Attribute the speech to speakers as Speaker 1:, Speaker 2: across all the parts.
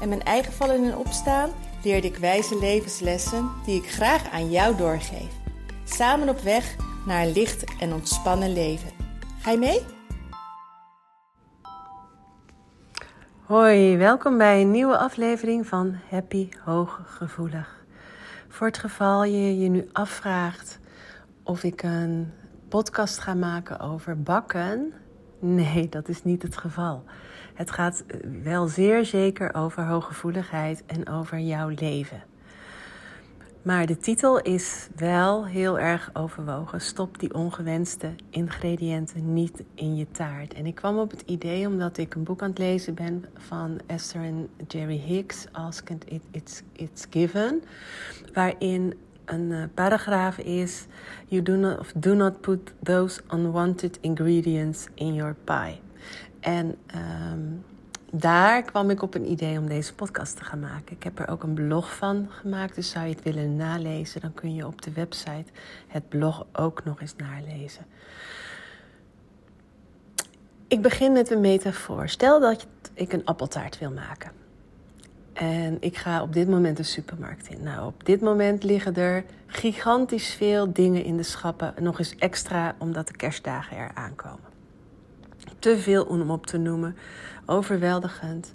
Speaker 1: en mijn eigen vallen en opstaan leerde ik wijze levenslessen die ik graag aan jou doorgeef. Samen op weg naar een licht en ontspannen leven. Ga je mee?
Speaker 2: Hoi, welkom bij een nieuwe aflevering van Happy Hooggevoelig. Voor het geval je je nu afvraagt of ik een podcast ga maken over bakken, nee, dat is niet het geval. Het gaat wel zeer zeker over hooggevoeligheid en over jouw leven. Maar de titel is wel heel erg overwogen. Stop die ongewenste ingrediënten niet in je taart. En ik kwam op het idee omdat ik een boek aan het lezen ben van Esther en Jerry Hicks, Ask It, It's, It's Given. Waarin een uh, paragraaf is: You do not, do not put those unwanted ingredients in your pie. En um, daar kwam ik op een idee om deze podcast te gaan maken. Ik heb er ook een blog van gemaakt, dus zou je het willen nalezen, dan kun je op de website het blog ook nog eens nalezen. Ik begin met een metafoor. Stel dat ik een appeltaart wil maken. En ik ga op dit moment de supermarkt in. Nou, op dit moment liggen er gigantisch veel dingen in de schappen. Nog eens extra omdat de kerstdagen er aankomen. Te veel om op te noemen. Overweldigend.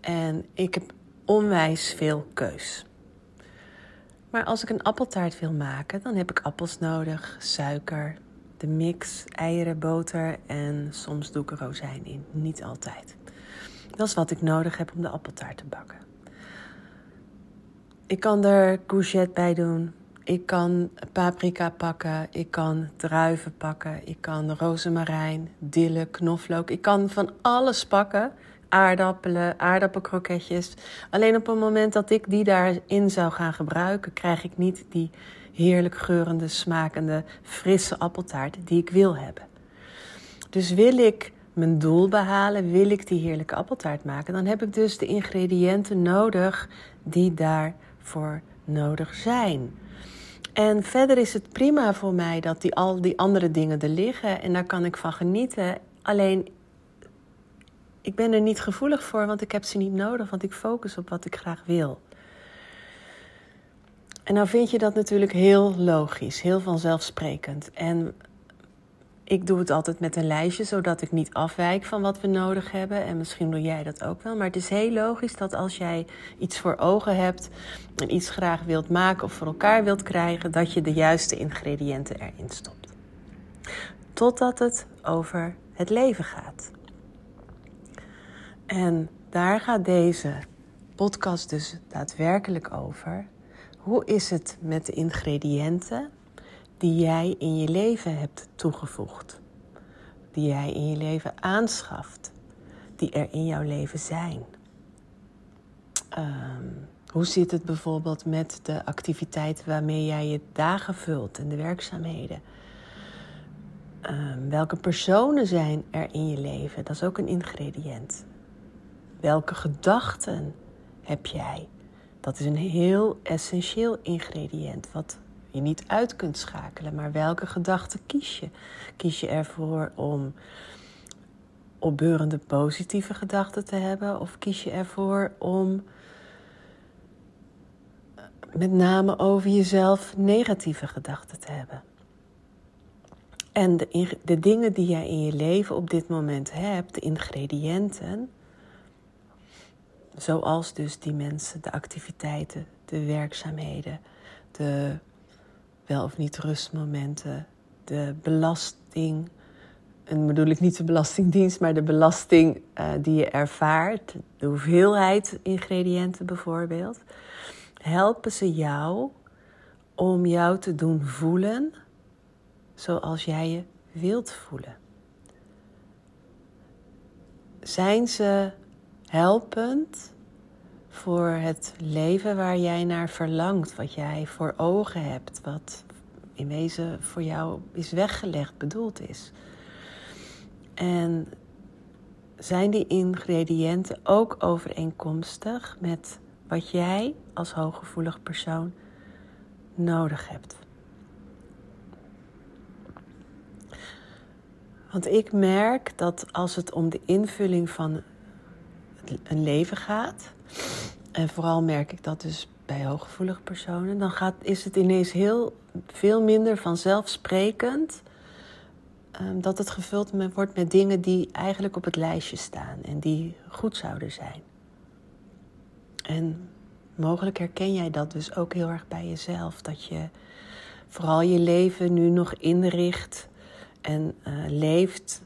Speaker 2: En ik heb onwijs veel keus. Maar als ik een appeltaart wil maken, dan heb ik appels nodig, suiker, de mix, eieren, boter en soms doe ik er rozijn in. Niet altijd. Dat is wat ik nodig heb om de appeltaart te bakken. Ik kan er courgette bij doen. Ik kan paprika pakken. Ik kan druiven pakken. Ik kan rozemarijn, dille, knoflook. Ik kan van alles pakken. Aardappelen, aardappelkroketjes. Alleen op het moment dat ik die daarin zou gaan gebruiken, krijg ik niet die heerlijk geurende, smakende, frisse appeltaart die ik wil hebben. Dus wil ik mijn doel behalen, wil ik die heerlijke appeltaart maken, dan heb ik dus de ingrediënten nodig die daarvoor nodig zijn. En verder is het prima voor mij dat die, al die andere dingen er liggen en daar kan ik van genieten. Alleen, ik ben er niet gevoelig voor, want ik heb ze niet nodig, want ik focus op wat ik graag wil. En nou vind je dat natuurlijk heel logisch, heel vanzelfsprekend. En ik doe het altijd met een lijstje, zodat ik niet afwijk van wat we nodig hebben. En misschien doe jij dat ook wel. Maar het is heel logisch dat als jij iets voor ogen hebt en iets graag wilt maken of voor elkaar wilt krijgen, dat je de juiste ingrediënten erin stopt. Totdat het over het leven gaat. En daar gaat deze podcast dus daadwerkelijk over. Hoe is het met de ingrediënten die jij in je leven hebt toegevoegd, die jij in je leven aanschaft, die er in jouw leven zijn. Um, hoe zit het bijvoorbeeld met de activiteiten waarmee jij je dagen vult en de werkzaamheden? Um, welke personen zijn er in je leven? Dat is ook een ingrediënt. Welke gedachten heb jij? Dat is een heel essentieel ingrediënt wat je niet uit kunt schakelen. Maar welke gedachten kies je? Kies je ervoor om opbeurende positieve gedachten te hebben? Of kies je ervoor om met name over jezelf negatieve gedachten te hebben? En de, de dingen die jij in je leven op dit moment hebt, de ingrediënten, zoals dus die mensen, de activiteiten, de werkzaamheden, de wel of niet rustmomenten, de belasting. En bedoel ik niet de belastingdienst, maar de belasting uh, die je ervaart, de hoeveelheid ingrediënten bijvoorbeeld, helpen ze jou om jou te doen voelen zoals jij je wilt voelen. Zijn ze helpend voor het leven waar jij naar verlangt, wat jij voor ogen hebt, wat in wezen voor jou is weggelegd, bedoeld is. En zijn die ingrediënten ook overeenkomstig met wat jij als hooggevoelig persoon nodig hebt? Want ik merk dat als het om de invulling van een leven gaat, en vooral merk ik dat dus bij hooggevoelige personen, dan gaat, is het ineens heel veel minder vanzelfsprekend um, dat het gevuld wordt met dingen die eigenlijk op het lijstje staan en die goed zouden zijn. En mogelijk herken jij dat dus ook heel erg bij jezelf, dat je vooral je leven nu nog inricht en uh, leeft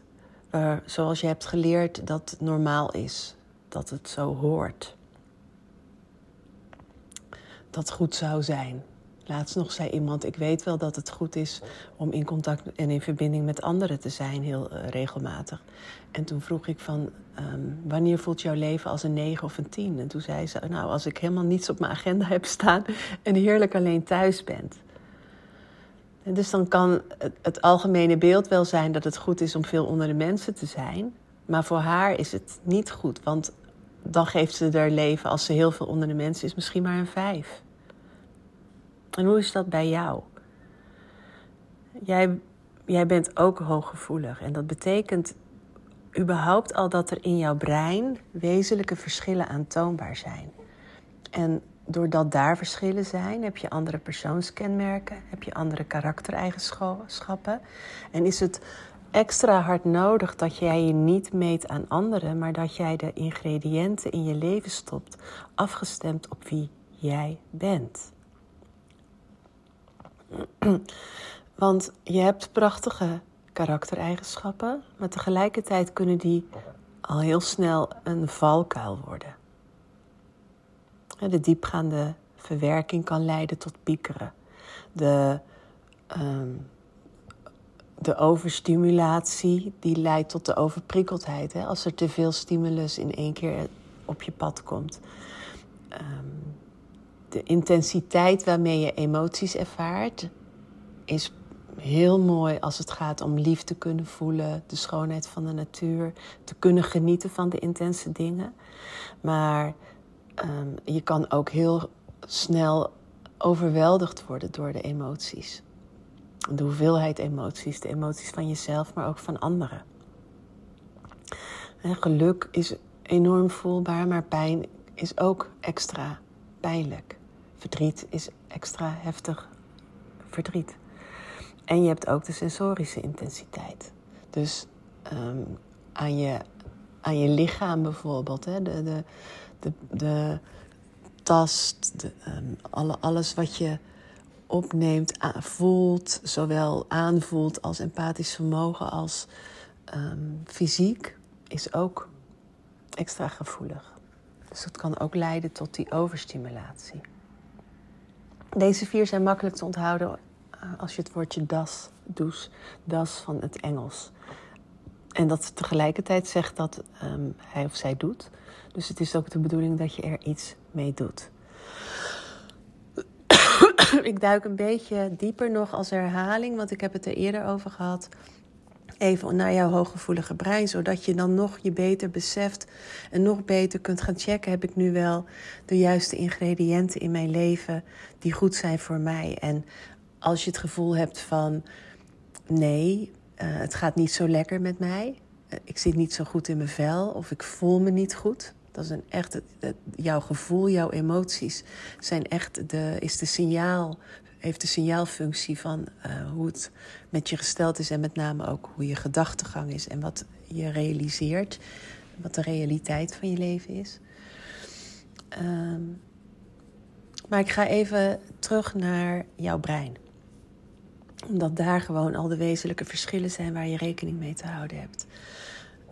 Speaker 2: zoals je hebt geleerd dat het normaal is, dat het zo hoort. Dat goed zou zijn. Laatst nog zei iemand: Ik weet wel dat het goed is om in contact en in verbinding met anderen te zijn, heel uh, regelmatig. En toen vroeg ik van: um, Wanneer voelt jouw leven als een 9 of een 10? En toen zei ze: Nou, als ik helemaal niets op mijn agenda heb staan en heerlijk alleen thuis ben. En dus dan kan het, het algemene beeld wel zijn dat het goed is om veel onder de mensen te zijn. Maar voor haar is het niet goed, want dan geeft ze haar leven, als ze heel veel onder de mensen is, misschien maar een 5. En hoe is dat bij jou? Jij, jij bent ook hooggevoelig en dat betekent überhaupt al dat er in jouw brein wezenlijke verschillen aantoonbaar zijn. En doordat daar verschillen zijn, heb je andere persoonskenmerken, heb je andere karaktereigenschappen. En is het extra hard nodig dat jij je niet meet aan anderen, maar dat jij de ingrediënten in je leven stopt, afgestemd op wie jij bent. Want je hebt prachtige karaktereigenschappen, maar tegelijkertijd kunnen die al heel snel een valkuil worden. De diepgaande verwerking kan leiden tot piekeren. De, um, de overstimulatie die leidt tot de overprikkeldheid. Hè? Als er te veel stimulus in één keer op je pad komt. Um, de intensiteit waarmee je emoties ervaart is heel mooi als het gaat om lief te kunnen voelen, de schoonheid van de natuur, te kunnen genieten van de intense dingen. Maar um, je kan ook heel snel overweldigd worden door de emoties. De hoeveelheid emoties, de emoties van jezelf, maar ook van anderen. En geluk is enorm voelbaar, maar pijn is ook extra pijnlijk. Verdriet is extra heftig verdriet. En je hebt ook de sensorische intensiteit. Dus um, aan, je, aan je lichaam bijvoorbeeld, hè, de, de, de, de tast, de, um, alle, alles wat je opneemt, voelt, zowel aanvoelt als empathisch vermogen als um, fysiek, is ook extra gevoelig. Dus dat kan ook leiden tot die overstimulatie. Deze vier zijn makkelijk te onthouden eh, als je het woordje das, douche, das van het Engels. En dat tegelijkertijd zegt dat um, hij of zij doet. Dus het is ook de bedoeling dat je er iets mee doet. ik duik een beetje dieper nog als herhaling, want ik heb het er eerder over gehad even naar jouw hooggevoelige brein, zodat je dan nog je beter beseft en nog beter kunt gaan checken: heb ik nu wel de juiste ingrediënten in mijn leven die goed zijn voor mij? En als je het gevoel hebt van nee, uh, het gaat niet zo lekker met mij, uh, ik zit niet zo goed in mijn vel of ik voel me niet goed. Dat is een echt, jouw gevoel, jouw emoties zijn echt de, is de signaal heeft de signaalfunctie van uh, hoe het met je gesteld is en met name ook hoe je gedachtegang is en wat je realiseert, wat de realiteit van je leven is. Um, maar ik ga even terug naar jouw brein. Omdat daar gewoon al de wezenlijke verschillen zijn waar je rekening mee te houden hebt.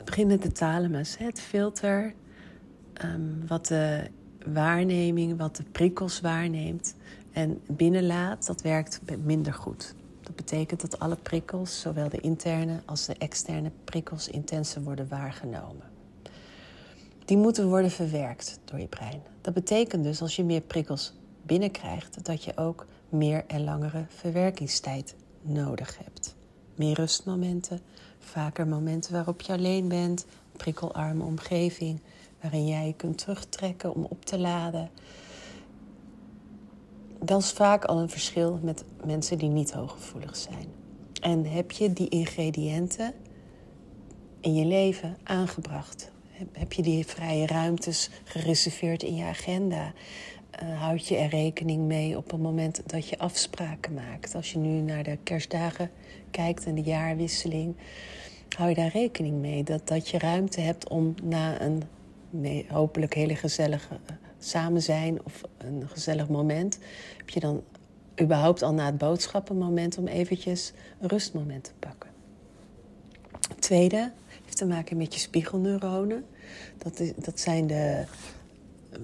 Speaker 2: Beginnend de thalamus, het filter, um, wat de waarneming, wat de prikkels waarneemt en binnenlaat, dat werkt minder goed. Dat betekent dat alle prikkels, zowel de interne als de externe prikkels, intenser worden waargenomen. die moeten worden verwerkt door je brein. Dat betekent dus als je meer prikkels binnenkrijgt, dat je ook meer en langere verwerkingstijd nodig hebt. Meer rustmomenten, vaker momenten waarop je alleen bent, prikkelarme omgeving, waarin jij kunt terugtrekken om op te laden. Dat is vaak al een verschil met mensen die niet hooggevoelig zijn. En heb je die ingrediënten in je leven aangebracht? Heb je die vrije ruimtes gereserveerd in je agenda? Uh, houd je er rekening mee op het moment dat je afspraken maakt? Als je nu naar de kerstdagen kijkt en de jaarwisseling, hou je daar rekening mee dat, dat je ruimte hebt om na een hopelijk hele gezellige uh, samen zijn of een gezellig moment, heb je dan überhaupt al na het boodschappenmoment om eventjes een rustmoment te pakken. tweede heeft te maken met je spiegelneuronen. Dat, is, dat zijn de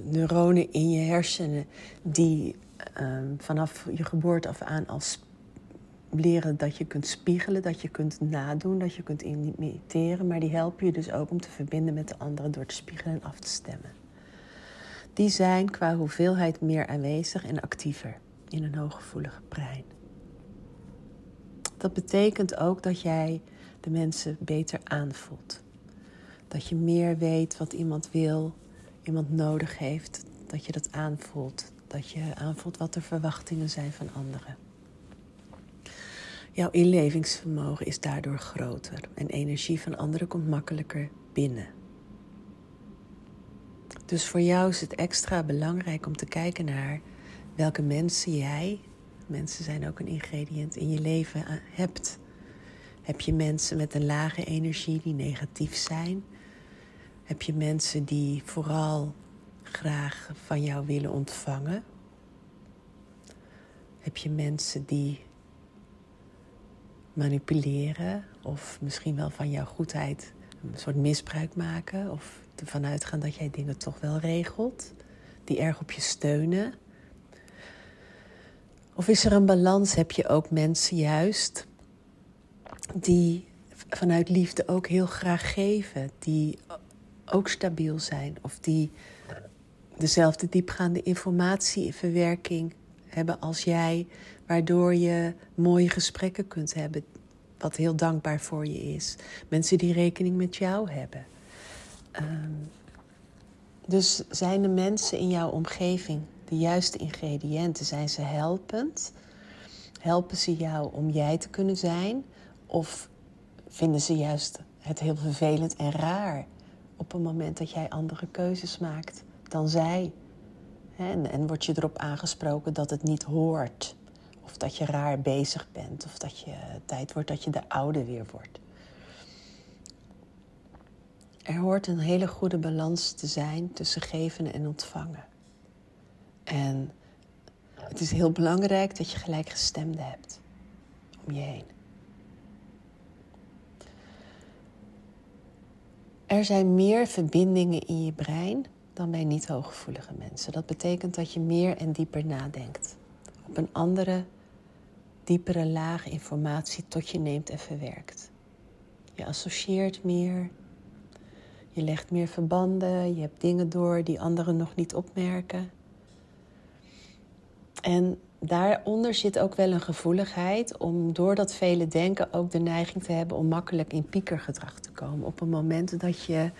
Speaker 2: neuronen in je hersenen die um, vanaf je geboorte af aan als leren dat je kunt spiegelen, dat je kunt nadoen, dat je kunt imiteren. Maar die helpen je dus ook om te verbinden met de anderen door te spiegelen en af te stemmen. Die zijn qua hoeveelheid meer aanwezig en actiever in een hooggevoelige brein. Dat betekent ook dat jij de mensen beter aanvoelt. Dat je meer weet wat iemand wil, iemand nodig heeft. Dat je dat aanvoelt. Dat je aanvoelt wat de verwachtingen zijn van anderen. Jouw inlevingsvermogen is daardoor groter en energie van anderen komt makkelijker binnen. Dus voor jou is het extra belangrijk om te kijken naar welke mensen jij, mensen zijn ook een ingrediënt in je leven, eh, hebt. Heb je mensen met een lage energie die negatief zijn? Heb je mensen die vooral graag van jou willen ontvangen? Heb je mensen die manipuleren of misschien wel van jouw goedheid een soort misbruik maken of ervan uitgaan dat jij dingen toch wel regelt, die erg op je steunen? Of is er een balans? Heb je ook mensen juist die vanuit liefde ook heel graag geven, die ook stabiel zijn of die dezelfde diepgaande informatieverwerking hebben als jij, waardoor je mooie gesprekken kunt hebben, wat heel dankbaar voor je is. Mensen die rekening met jou hebben. Ehm, dus zijn de mensen in jouw omgeving de juiste ingrediënten? Zijn ze helpend? Helpen ze jou om jij te kunnen zijn? Of vinden ze juist het heel vervelend en raar op het moment dat jij andere keuzes maakt dan zij? En, en word je erop aangesproken dat het niet hoort? Of dat je raar bezig bent? Of dat je tijd wordt dat je de oude weer wordt? Er hoort een hele goede balans te zijn tussen geven en ontvangen. En het is heel belangrijk dat je gelijkgestemde hebt om je heen. Er zijn meer verbindingen in je brein dan bij niet hooggevoelige mensen. Dat betekent dat je meer en dieper nadenkt. Op een andere, diepere laag informatie tot je neemt en verwerkt. Je associeert meer. Je legt meer verbanden. Je hebt dingen door die anderen nog niet opmerken. En daaronder zit ook wel een gevoeligheid om door dat vele denken ook de neiging te hebben om makkelijk in piekergedrag te komen. Op een moment dat je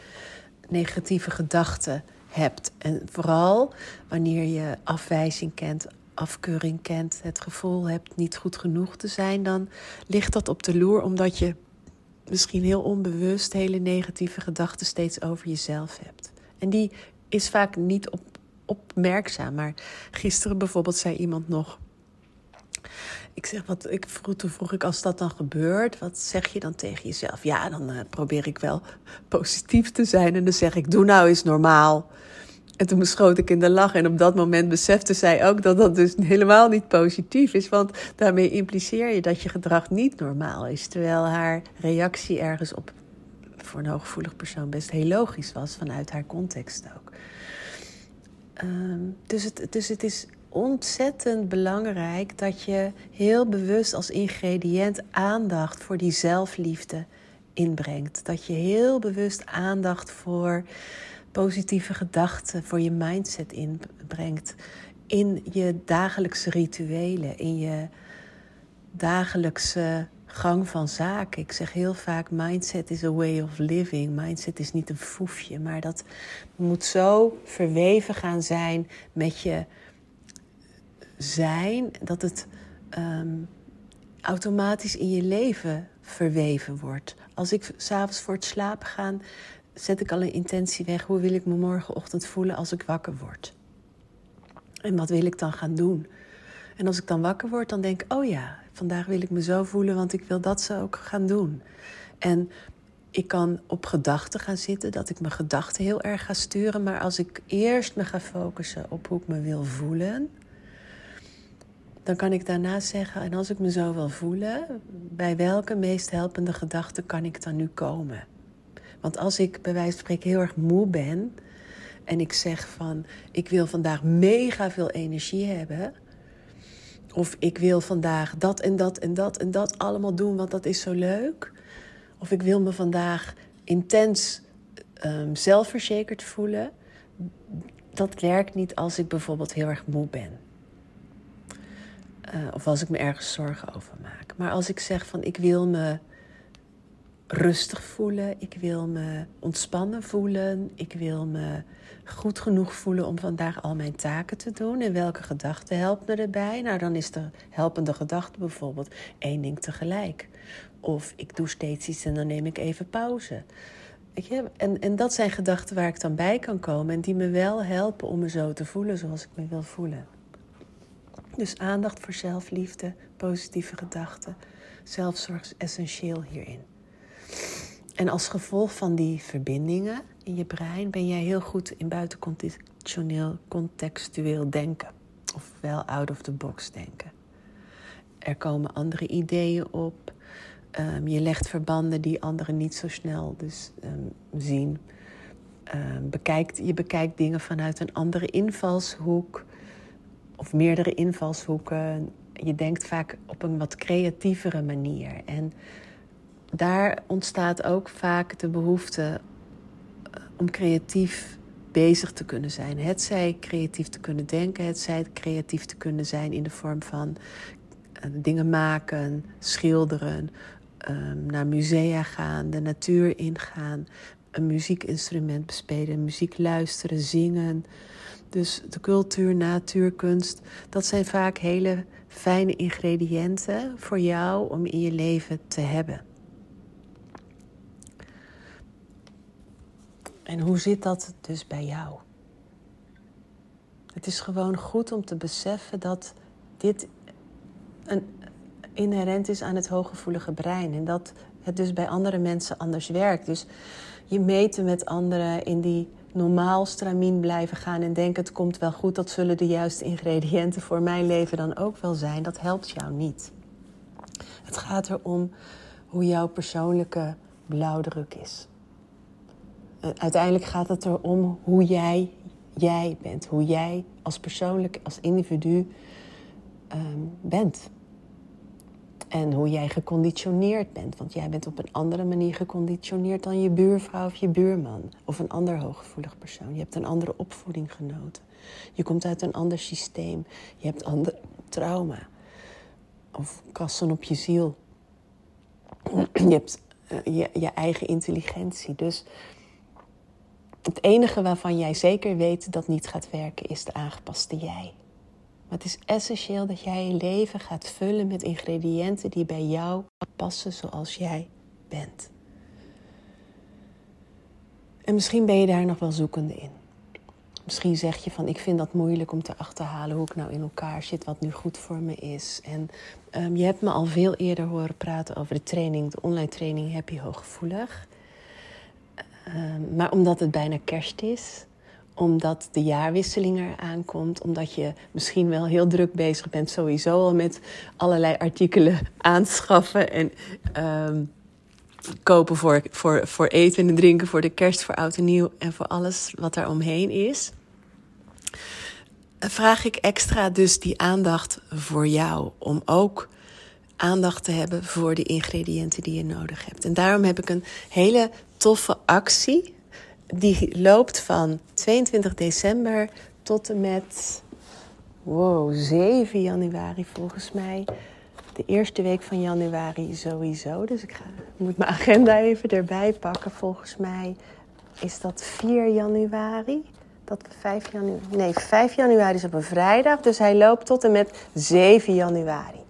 Speaker 2: negatieve gedachten hebt. En vooral wanneer je afwijzing kent, afkeuring kent, het gevoel hebt niet goed genoeg te zijn, dan ligt dat op de loer omdat je misschien heel onbewust hele negatieve gedachten steeds over jezelf hebt. En die is vaak niet op opmerkzaam. Maar gisteren bijvoorbeeld zei iemand nog. Ik zeg, wat, ik vroeg, toen vroeg ik, als dat dan gebeurt, wat zeg je dan tegen jezelf? Ja, dan uh, probeer ik wel positief te zijn. En dan zeg ik, doe nou eens normaal. En toen schoot ik in de lach. En op dat moment besefte zij ook dat dat dus helemaal niet positief is. Want daarmee impliceer je dat je gedrag niet normaal is. Terwijl haar reactie ergens op, voor een hooggevoelig persoon, best heel logisch was vanuit haar context ook. Ehm, dus, het, dus het is ontzettend belangrijk dat je heel bewust als ingrediënt aandacht voor die zelfliefde inbrengt. Dat je heel bewust aandacht voor positieve gedachten voor je mindset inbrengt. In je dagelijkse rituelen, in je dagelijkse gang van zaken. Ik zeg heel vaak: mindset is a way of living. Mindset is niet een foefje, maar dat moet zo verweven gaan zijn met je zijn dat het ehm, automatisch in je leven verweven wordt. Als ik s'avonds voor het slapen ga, zet ik al een intentie weg. Hoe wil ik me morgenochtend voelen als ik wakker word? En wat wil ik dan gaan doen? En als ik dan wakker word, dan denk ik: oh ja, vandaag wil ik me zo voelen, want ik wil dat zo ook gaan doen. En ik kan op gedachten gaan zitten, dat ik mijn gedachten heel erg ga sturen. Maar als ik eerst me ga focussen op hoe ik me wil voelen, dan kan ik daarna zeggen: en als ik me zo wil voelen, bij welke meest helpende gedachte kan ik dan nu komen? Want als ik bij wijze van spreken heel erg moe ben en ik zeg van: ik wil vandaag mega veel energie hebben of ik wil vandaag dat en dat en dat en dat allemaal doen, want dat is zo leuk. Of ik wil me vandaag intens um, zelfverzekerd voelen. Dat werkt niet als ik bijvoorbeeld heel erg moe ben. Uh, of als ik me ergens zorgen over maak. Maar als ik zeg van ik wil me rustig voelen, ik wil me ontspannen voelen, ik wil me goed genoeg voelen om vandaag al mijn taken te doen. En welke gedachte helpt me erbij? Nou, dan is de helpende gedachte bijvoorbeeld één ding tegelijk. Of ik doe steeds iets en dan neem ik even pauze. En, en dat zijn gedachten waar ik dan bij kan komen en die me wel helpen om me zo te voelen zoals ik me wil voelen. Dus aandacht voor zelfliefde, positieve gedachten. Zelfzorg is essentieel hierin. En als gevolg van die verbindingen in je brein ben jij heel goed in buitencontextueel contextueel denken. Ofwel out of the box denken. Er komen andere ideeën op. Um, je legt verbanden die anderen niet zo snel dus, um, zien. Um, bekijkt, je bekijkt dingen vanuit een andere invalshoek. Of meerdere invalshoeken. Je denkt vaak op een wat creatievere manier. En daar ontstaat ook vaak de behoefte eh, om creatief bezig te kunnen zijn. Het zij creatief te kunnen denken, het zij creatief te kunnen zijn in de vorm van uh, dingen maken, schilderen, um, naar musea gaan, de natuur ingaan, een muziekinstrument bespelen, muziek luisteren, zingen. Dus de cultuur, natuurkunst, dat zijn vaak hele fijne ingrediënten voor jou om in je leven te hebben. En hoe zit dat dus bij jou? Het is gewoon goed om te beseffen dat dit een, inherent is aan het hooggevoelige brein. En dat het dus bij andere mensen anders werkt. Dus je meten met anderen in die normaal stramien blijven gaan en denken het komt wel goed, dat zullen de juiste ingrediënten voor mijn leven dan ook wel zijn. Dat helpt jou niet. Het gaat erom hoe jouw persoonlijke blauwdruk is. Eh, uiteindelijk gaat het erom hoe jij jij bent. Hoe jij als persoonlijk, als individu um, bent. En hoe jij geconditioneerd bent. Want jij bent op een andere manier geconditioneerd dan je buurvrouw of je buurman. Of een ander hooggevoelig persoon. Je hebt een andere opvoeding genoten. Je komt uit een ander systeem. Je hebt ander trauma. Of kassen op je ziel. Je hebt uh, je, je eigen intelligentie. Dus het enige waarvan jij zeker weet dat niet gaat werken, is de aangepaste jij. Maar het is essentieel dat jij je leven gaat vullen met ingrediënten die bij jou passen zoals jij bent. En misschien ben je daar nog wel zoekende in. Misschien zeg je van ik vind dat moeilijk om te achterhalen hoe ik nou in elkaar zit, wat nu goed voor me is. En um, je hebt me al veel eerder horen praten over de training, de online training Happy Hooggevoelig. Ehm, maar omdat het bijna kerst is, omdat de jaarwisseling er aankomt, omdat je misschien wel heel druk bezig bent sowieso al met allerlei artikelen aanschaffen en ehm, kopen voor, voor, voor eten en drinken, voor de kerst, voor oud en nieuw en voor alles wat daar omheen is. Vraag ik extra dus die aandacht voor jou om ook aandacht te hebben voor de ingrediënten die je nodig hebt. En daarom heb ik een hele toffe actie die loopt van 22 december tot en met wow, 7 januari volgens mij. De eerste week van januari sowieso. Dus ik ga, moet mijn agenda even erbij pakken. Volgens mij is dat 4 januari. Dat we 5 januari. Nee, 5 januari is op een vrijdag. Dus hij loopt tot en met 7 januari.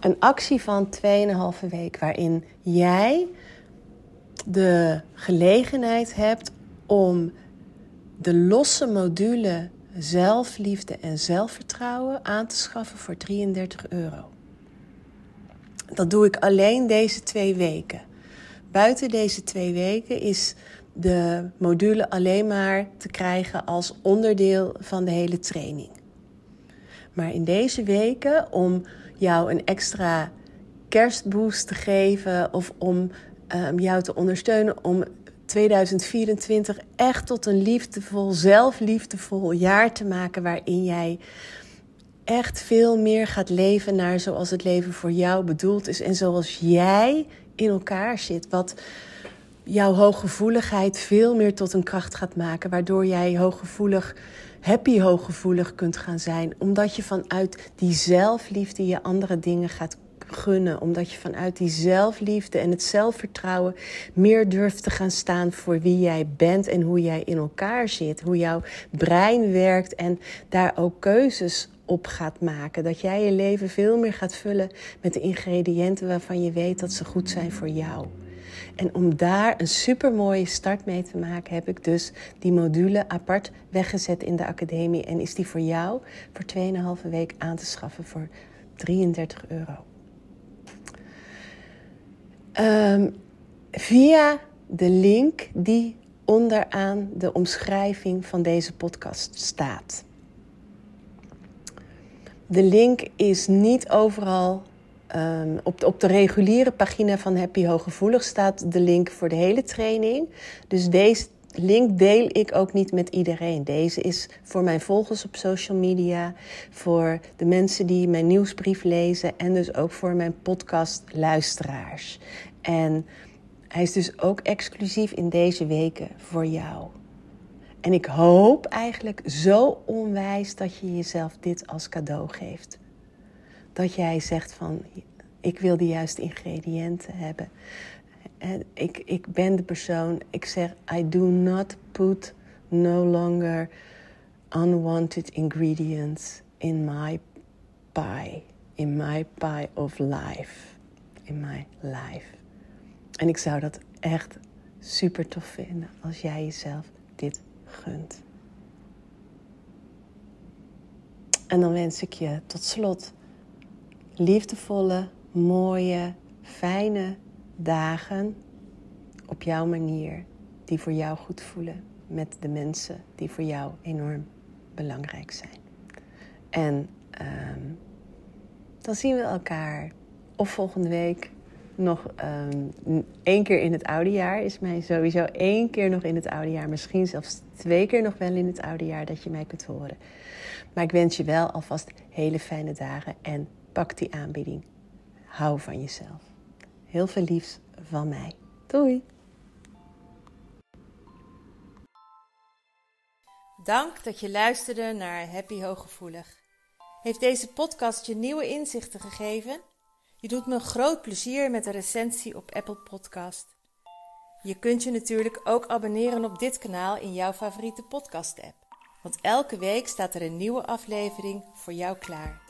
Speaker 2: Een actie van 2,5 week waarin jij de gelegenheid hebt om de losse module zelfliefde en zelfvertrouwen aan te schaffen voor 33 euro. Dat doe ik alleen deze twee weken. Buiten deze twee weken is de module alleen maar te krijgen als onderdeel van de hele training. Maar in deze weken, om jou een extra kerstboost te geven of om um, jou te ondersteunen om 2024 echt tot een liefdevol, zelfliefdevol jaar te maken waarin jij echt veel meer gaat leven naar zoals het leven voor jou bedoeld is en zoals jij in elkaar zit. Wat jouw hooggevoeligheid veel meer tot een kracht gaat maken, waardoor jij hooggevoelig, happy hooggevoelig kunt gaan zijn, omdat je vanuit die zelfliefde je andere dingen gaat gunnen. Omdat je vanuit die zelfliefde en het zelfvertrouwen meer durft te gaan staan voor wie jij bent en hoe jij in elkaar zit. Hoe jouw brein werkt en daar ook keuzes op gaat maken. Dat jij je leven veel meer gaat vullen met de ingrediënten waarvan je weet dat ze goed zijn voor jou. En om daar een super mooie start mee te maken, heb ik dus die module apart weggezet in de academie. En is die voor jou voor 2,5 week aan te schaffen voor 33 euro. Um, via de link die onderaan de omschrijving van deze podcast staat. De link is niet overal. Um, op, de, op de reguliere pagina van Happy Hooggevoelig staat de link voor de hele training. Dus deze link deel ik ook niet met iedereen. Deze is voor mijn volgers op social media, voor de mensen die mijn nieuwsbrief lezen en dus ook voor mijn podcastluisteraars. En hij is dus ook exclusief in deze weken voor jou. En ik hoop eigenlijk zo onwijs dat je jezelf dit als cadeau geeft. Dat jij zegt van, ik wil de juiste ingrediënten hebben. En ik, ik ben de persoon, ik zeg, I do not put no longer unwanted ingredients in my pie. In my pie of life. In my life. En ik zou dat echt super tof vinden als jij jezelf dit gunt. En dan wens ik je tot slot liefdevolle, mooie, fijne dagen op jouw manier die voor jou goed voelen met de mensen die voor jou enorm belangrijk zijn. En um, dan zien we elkaar of volgende week nog um, één keer in het oude jaar. Is mij sowieso één keer nog in het oude jaar. Misschien zelfs twee keer nog wel in het oude jaar dat je mij kunt horen. Maar ik wens je wel alvast hele fijne dagen en pak die aanbieding. Hou van jezelf. Heel veel liefs van mij. Doei!
Speaker 1: Dank dat je luisterde naar Happy Hooggevoelig. Heeft deze podcast je nieuwe inzichten gegeven? Je doet me groot plezier met een recensie op Apple Podcast. Je kunt je natuurlijk ook abonneren op dit kanaal in jouw favoriete podcast-app. Want elke week staat er een nieuwe aflevering voor jou klaar.